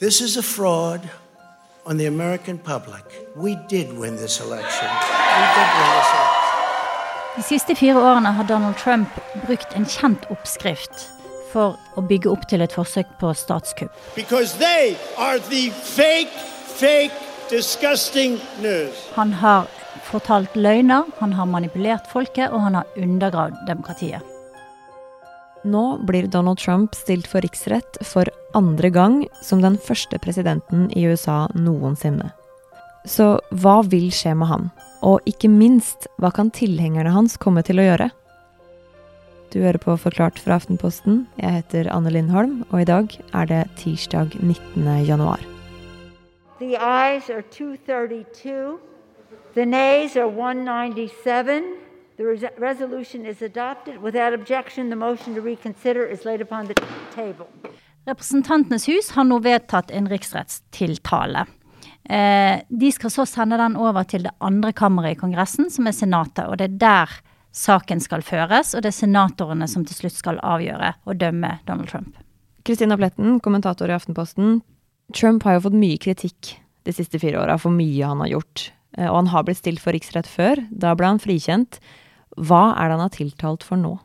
This is a fraud on the American public. We did win this election. We did win this election. De siste fire årene har Donald Trump brukt en kjent oppskrift for å bygge opp til et forsøk på statskupp. Because they are the fake, fake. Han har fortalt løgner, han har manipulert folket, og han har undergravd demokratiet. Nå blir Donald Trump stilt for riksrett for andre gang som den første presidenten i USA noensinne. Så hva vil skje med han? Og ikke minst, hva kan tilhengerne hans komme til å gjøre? Du hører på Forklart fra Aftenposten. Jeg heter Anne Lindholm, og i dag er det tirsdag 19. januar. The ayes are 232. The nays are 197. The res- resolution is adopted. Without objection, the motion to reconsider is laid upon the table. Representantenes hus har nå vedtatt en riksrettstiltale. Eh, de skal så sende den over til det andre kammeret i Kongressen, som er Senatet. Og det er der saken skal føres, og det er senatorene som til slutt skal avgjøre og dømme Donald Trump. Kristina Pletten, kommentator i Aftenposten. Trump har jo fått mye kritikk de siste fire åra for mye han har gjort. Eh, Og han har blitt stilt for riksrett før. Da ble han frikjent. Hva er det han har tiltalt for nå?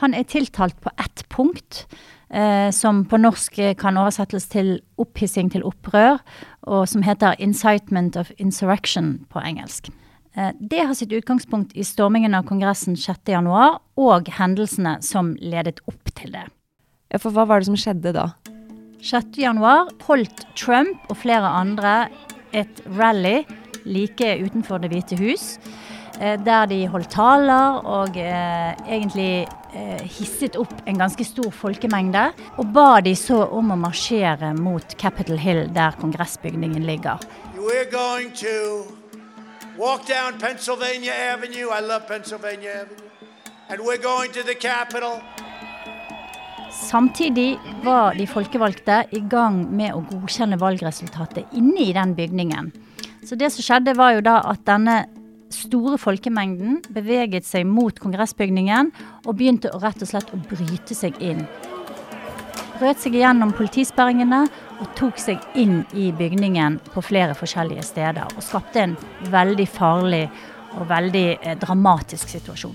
Han er tiltalt på ett punkt, eh, som på norsk kan oversettes til opphissing til opprør, og som heter 'incitement of insurrection' på engelsk. Eh, det har sitt utgangspunkt i stormingen av Kongressen 6.1 og hendelsene som ledet opp til det. Ja, for hva var det som skjedde da? 6.1 holdt Trump og flere andre et rally like utenfor Det hvite hus, der de holdt taler og eh, egentlig eh, hisset opp en ganske stor folkemengde. Og ba de så om å marsjere mot Capitol Hill, der kongressbygningen ligger. We're going to walk down Pennsylvania Avenue. I love Pennsylvania Avenue. And we're going to the Capitol. Samtidig var de folkevalgte i gang med å godkjenne valgresultatet inne i den bygningen. Så det som skjedde var jo da at denne store folkemengden beveget seg mot kongressbygningen og begynte å rett og slett å bryte seg inn. Brøt seg gjennom politisperringene og tok seg inn i bygningen på flere forskjellige steder. Og skapte en veldig farlig og veldig eh, dramatisk situasjon.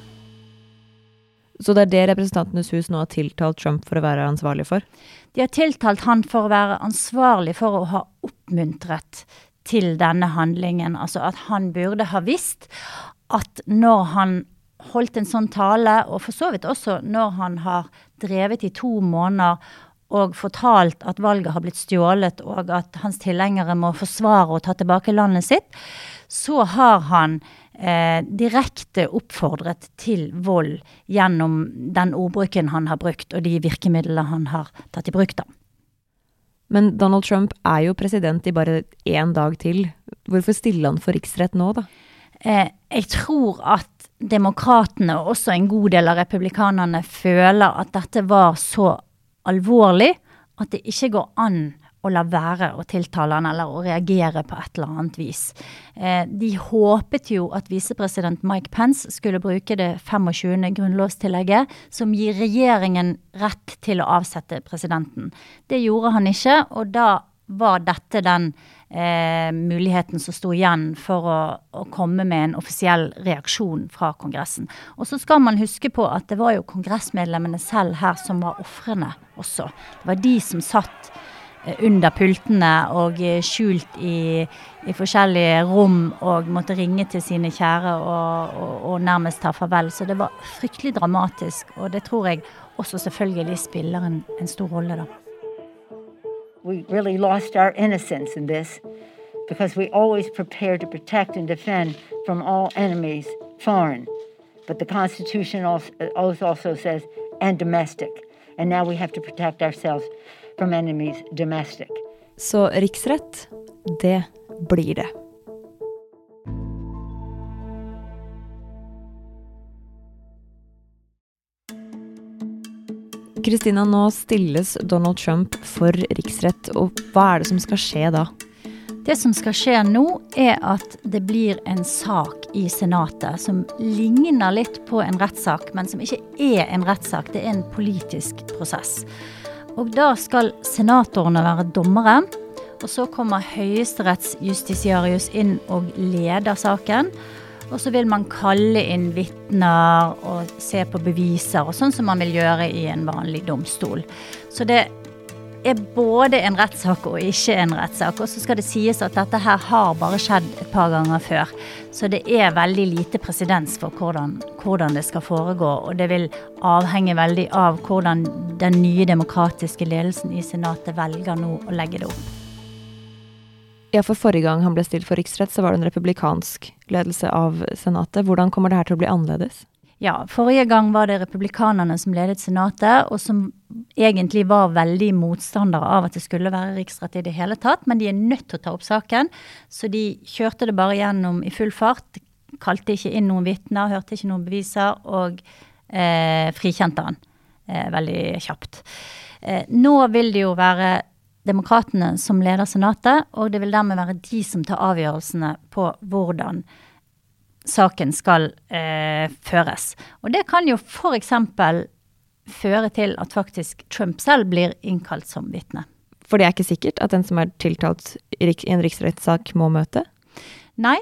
Så det er det Representantenes hus nå har tiltalt Trump for å være ansvarlig for? De har tiltalt han for å være ansvarlig for å ha oppmuntret til denne handlingen. Altså at han burde ha visst at når han holdt en sånn tale, og for så vidt også når han har drevet i to måneder og fortalt at valget har blitt stjålet, og at hans tilhengere må forsvare og ta tilbake landet sitt, så har han eh, direkte oppfordret til vold gjennom den ordbruken han har brukt, og de virkemidlene han har tatt i bruk. da. Men Donald Trump er jo president i bare én dag til. Hvorfor stiller han for riksrett nå, da? Eh, jeg tror at demokratene, og også en god del av republikanerne, føler at dette var så alvorlig at det ikke går an å la være å tiltale han eller å reagere på et eller annet vis. Eh, de håpet jo at visepresident Mike Pence skulle bruke det 25. grunnlovstillegget, som gir regjeringen rett til å avsette presidenten. Det gjorde han ikke, og da var dette den eh, muligheten som sto igjen for å, å, komme med en offisiell reaksjon fra Kongressen. Og så skal man huske på at det var jo kongressmedlemmene selv her som var ofrene også. Det var de som satt under pultene og eh, skjult i, i, forskjellige rom og måtte ringe til sine kjære og, og, og nærmest ta farvel. Så det var fryktelig dramatisk, og det tror jeg også selvfølgelig spiller en, en stor rolle, da. We really lost our innocence in this because we always prepare to protect and defend from all enemies, foreign. But the Constitution also, also says, and domestic. And now we have to protect ourselves. Så riksrett, det blir det. Kristina, nå stilles Donald Trump for riksrett, og hva er det som skal skje da? Det som skal skje nå, er at det blir en sak i Senatet som ligner litt på en rettssak, men som ikke er en rettssak. Det er en politisk prosess. Og da skal senatorene være dommere. Og så kommer høyesterettsjustitiarius inn og leder saken. Og så vil man kalle inn vitner og se på beviser, og sånn som man vil gjøre i en vanlig domstol. Så det er både en rettssak og ikke en rettssak. Og så skal det sies at dette her har bare skjedd et par ganger før. Så det er veldig lite presedens for hvordan, hvordan, det skal foregå. Og det vil avhenge veldig av hvordan den nye demokratiske ledelsen i Senatet velger nå å legge det opp. Ja, for forrige gang han ble stilt for riksrett, så var det en republikansk ledelse av Senatet. Hvordan kommer det her til å bli annerledes? Ja, forrige gang var det republikanerne som ledet Senatet, og som egentlig var veldig motstandere av at det skulle være riksrett i det hele tatt. Men de er nødt til å ta opp saken, så de kjørte det bare gjennom i full fart. Kalte ikke inn noen vitner, hørte ikke noen beviser, og eh, frikjente han eh, veldig kjapt. Eh, nå vil det jo være demokratene som leder Senatet, og det vil dermed være de som tar avgjørelsene på hvordan saken skal eh, føres. Og det kan jo f.eks. føre til at faktisk Trump selv blir innkalt som vitne. For det er ikke sikkert at den som er tiltalt i en riksrettssak, må møte? Nei.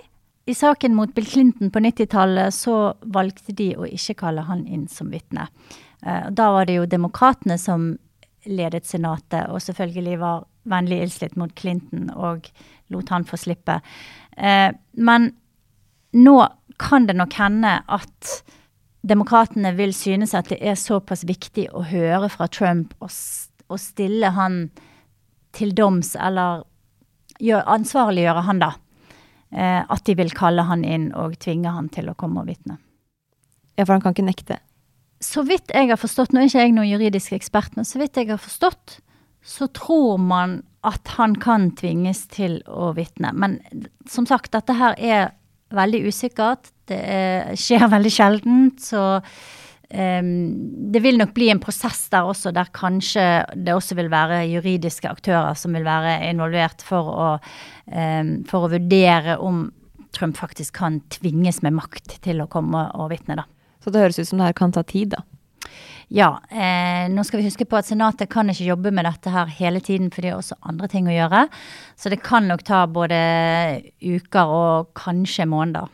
I saken mot Bill Clinton på 90-tallet så valgte de å ikke kalle han inn som vitne. Eh, da var det jo demokratene som ledet Senatet, og selvfølgelig var vennlig ildslitt mot Clinton og lot han få slippe. Eh, men nå kan det nok hende at demokratene vil synes at det er såpass viktig å høre fra Trump og, og stille han til doms, eller gjør, ansvarliggjøre han, da. Eh, at de vil kalle han inn og tvinge han til å komme og vitne. Ja, for han kan ikke nekte? så vidt jeg har forstått, nå er ikke jeg noen juridisk ekspert, men så vidt jeg har forstått, så tror man at han kan tvinges til å vitne. Men som sagt, dette her er veldig usikkert. Det er, skjer veldig sjeldent. Så um, det vil nok bli en prosess der også, der kanskje det også vil være juridiske aktører som vil være involvert for å, um, for å vurdere om Trump faktisk kan tvinges med makt til å komme og vitne, da. Så det høres ut som det her kan ta tid, da. Ja. Eh, nå skal vi huske på at Senatet kan ikke jobbe med dette her hele tiden, for det er også andre ting å gjøre. Så det kan nok ta både uker og kanskje måneder.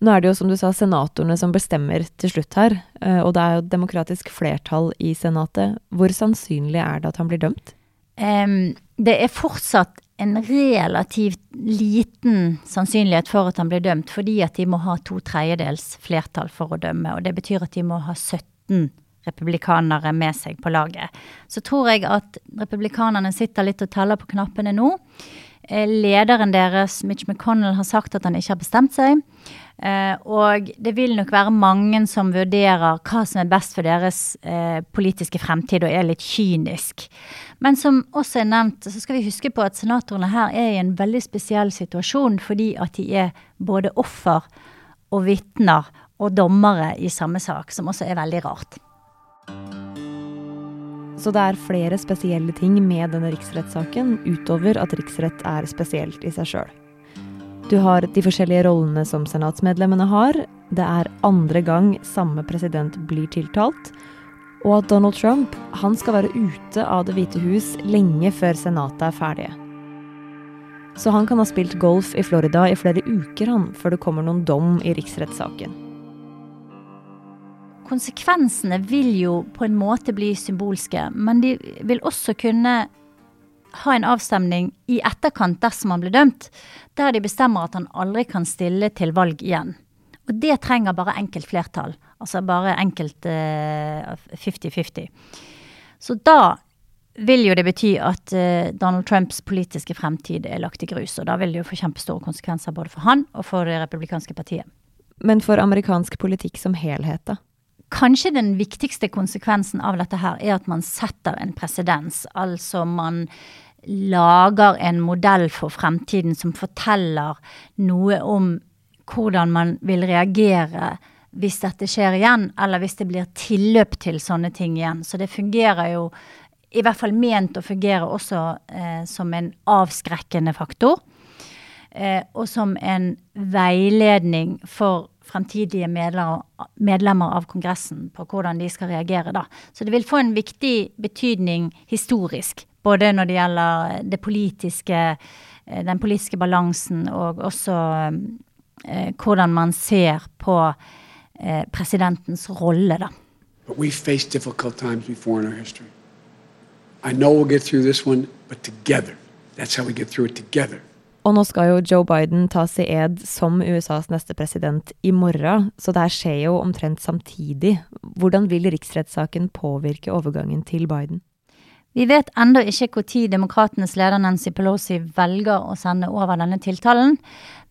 Nå er det jo som du sa senatorene som bestemmer til slutt her, eh, og det er jo demokratisk flertall i Senatet. Hvor sannsynlig er det at han blir dømt? Um, det er fortsatt en relativt liten sannsynlighet for at han blir dømt, fordi at de må ha to tredjedels flertall for å dømme. Og det betyr at de må ha 17 republikanere med seg på laget. Så tror jeg at republikanerne sitter litt og teller på knappene nå. Eh, lederen deres, Mitch McConnell, har sagt at han ikke har bestemt seg. Eh, og det vil nok være mange som vurderer hva som er best for deres eh, politiske fremtid, og er litt kynisk. Men som også er nevnt, så skal vi huske på at senatorene her er i en veldig spesiell situasjon, fordi at de er både offer og vitner og dommere i samme sak, som også er veldig rart. Så det er flere spesielle ting med denne riksrettssaken, utover at riksrett er spesielt i seg sjøl. Du har de forskjellige rollene som senatsmedlemmene har. Det er andre gang samme president blir tiltalt. Og at Donald Trump han skal være ute av Det hvite hus lenge før senatet er ferdige. Så han kan ha spilt golf i Florida i flere uker han, før det kommer noen dom i riksrettssaken. Konsekvensene vil jo på en måte bli symbolske, men de vil også kunne ha en avstemning i etterkant dersom han blir dømt, der de bestemmer at han aldri kan stille til valg igjen. Og det trenger bare enkelt flertall. Altså bare enkelt 50-50. Eh, Så da vil jo det bety at eh, Donald Trumps politiske fremtid er lagt i grus. Og da vil det jo få kjempestore konsekvenser både for han og for det republikanske partiet. Men for amerikansk politikk som helhet, da? Kanskje den viktigste konsekvensen av dette her er at man setter en presedens. Altså man lager en modell for fremtiden som forteller noe om hvordan man vil reagere hvis dette skjer igjen, eller hvis det blir tilløp til sånne ting igjen. Så det fungerer jo, i hvert fall ment å fungere også eh, som en avskrekkende faktor. Eh, og som en veiledning for fremtidige medlemmer, av Kongressen på hvordan de skal reagere da. Så det vil få en viktig betydning historisk. Både når det gjelder det politiske, eh, den politiske balansen og også eh, hvordan man ser på eh, presidentens rolle, da. But we faced difficult times before in our history. I know we'll get through this one, but together. That's how we get through it together. Og nå skal jo Joe Biden ta i ed som USAs neste president i morgen, så det her skjer jo omtrent samtidig. Hvordan vil riksrettssaken påvirke overgangen til Biden? Vi vet ennå ikke når demokratenes leder Nancy Pelosi velger å sende over denne tiltalen,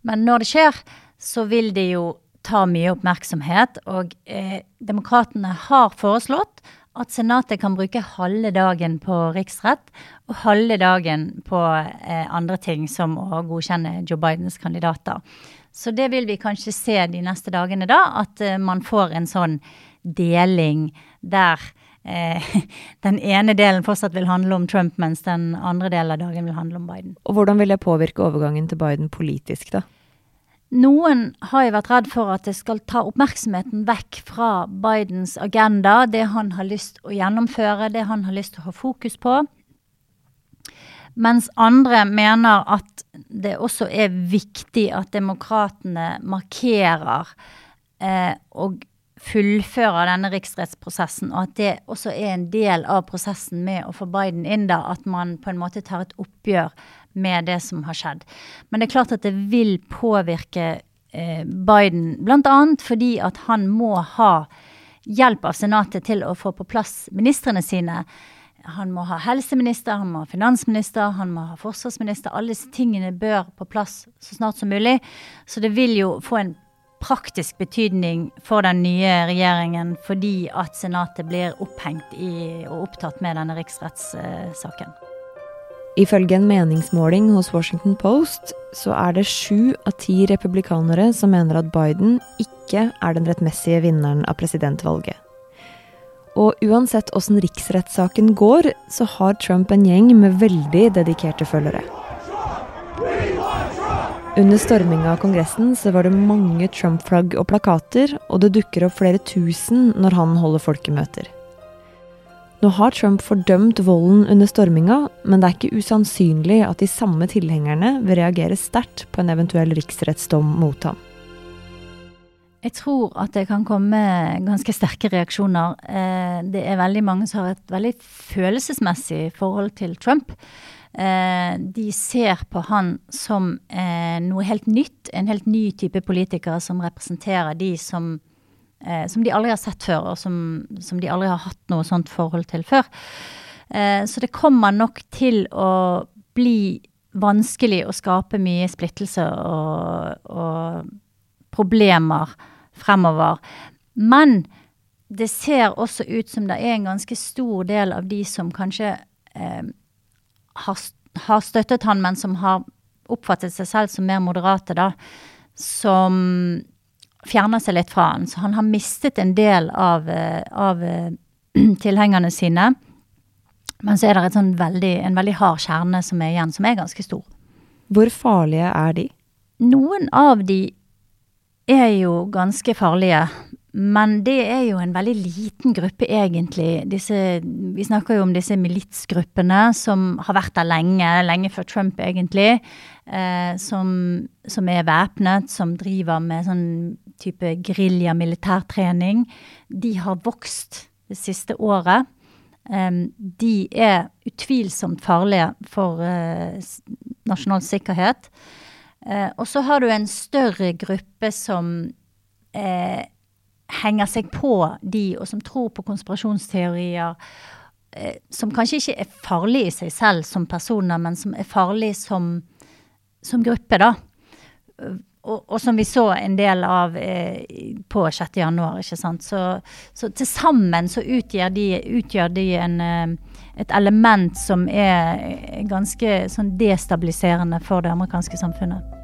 men når det skjer, så vil det jo ta mye oppmerksomhet. Og eh, demokratene har foreslått at Senatet kan bruke halve dagen på riksrett og halve dagen på eh, andre ting, som å godkjenne Joe Bidens kandidater. Så det vil vi kanskje se de neste dagene, da. At eh, man får en sånn deling der eh, den ene delen fortsatt vil handle om Trump, mens den andre delen av dagen vil handle om Biden. Og hvordan vil det påvirke overgangen til Biden politisk, da? Noen har jo vært redd for at det skal ta oppmerksomheten vekk fra Bidens agenda, det han har lyst å gjennomføre, det han har lyst til å ha fokus på. Mens andre mener at det også er viktig at demokratene markerer eh, og fullfører denne riksrettsprosessen, og at det også er en del av prosessen med å få Biden inn, da, at man på en måte tar et oppgjør med det som har skjedd. Men det er klart at det vil påvirke eh, Biden, bl.a. fordi at han må ha hjelp av Senatet til å få på plass ministrene sine. Han må ha helseminister, han må ha finansminister, han må ha forsvarsminister. Alle disse tingene bør på plass så snart som mulig. Så det vil jo få en praktisk betydning for den nye regjeringen fordi at Senatet blir opphengt i og opptatt med denne riksrettssaken. Ifølge en meningsmåling hos Washington Post så er det sju av ti republikanere som mener at Biden ikke er den rettmessige vinneren av presidentvalget. Og uansett åssen riksrettssaken går, så har Trump en gjeng med veldig dedikerte følgere. Under storminga av Kongressen så var det mange Trump-flagg og plakater, og det dukker opp flere tusen når han holder folkemøter. Nå har Trump fordømt volden under storminga, men det er ikke usannsynlig at de samme tilhengerne vil reagere sterkt på en eventuell riksrettsdom mot ham. Jeg tror at det kan komme ganske sterke reaksjoner. Eh, det er veldig mange som har et veldig følelsesmessig forhold til Trump. Eh, de ser på han som eh, noe helt nytt, en helt ny type politikere som representerer de som eh, som de aldri har sett før, og som, som, de aldri har hatt noe sånt forhold til før. Så det kommer nok til å bli vanskelig å skape mye splittelse og, og problemer fremover. Men det ser også ut som det er en ganske stor del av de som kanskje eh, har, har, støttet han, men som har oppfattet seg selv som mer moderate, da, som fjerner seg litt fra han. Så han har mistet en del av, eh, av eh, tilhengerne sine. Men så er det sånn veldig, en veldig hard kjerne som er igjen, som er ganske stor. Hvor farlige er de? Noen av de er jo ganske farlige. Men det er jo en veldig liten gruppe, egentlig. Disse, vi snakker jo om disse militsgruppene som har vært der lenge, lenge før Trump, egentlig. Eh, som, som, er væpnet, som driver med sånn type gerilja-militærtrening. De har vokst det siste året. Eh, de er utvilsomt farlige for eh, nasjonal sikkerhet. Eh, og så har du en større gruppe som eh, henger seg på de, og som tror på konspirasjonsteorier. Eh, som kanskje ikke er farlig i seg selv som personer, men som er farlig som, som gruppe, da. Og, og, som vi så en del av eh, på 6. januar, ikke sant. Så, så til sammen så utgjør de, utgjør de en, eh, et element som er ganske sånn destabiliserende for det amerikanske samfunnet.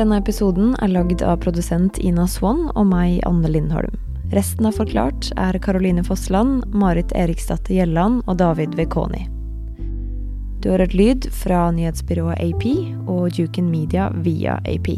Denne episoden er lagd av produsent Ina Swann og meg, Anne Lindholm. Resten av Forklart er Caroline Fossland, Marit Eriksdatter Gjelland og David Vekoni. Du har hørt lyd fra nyhetsbyrået AP og Juken Media via AP.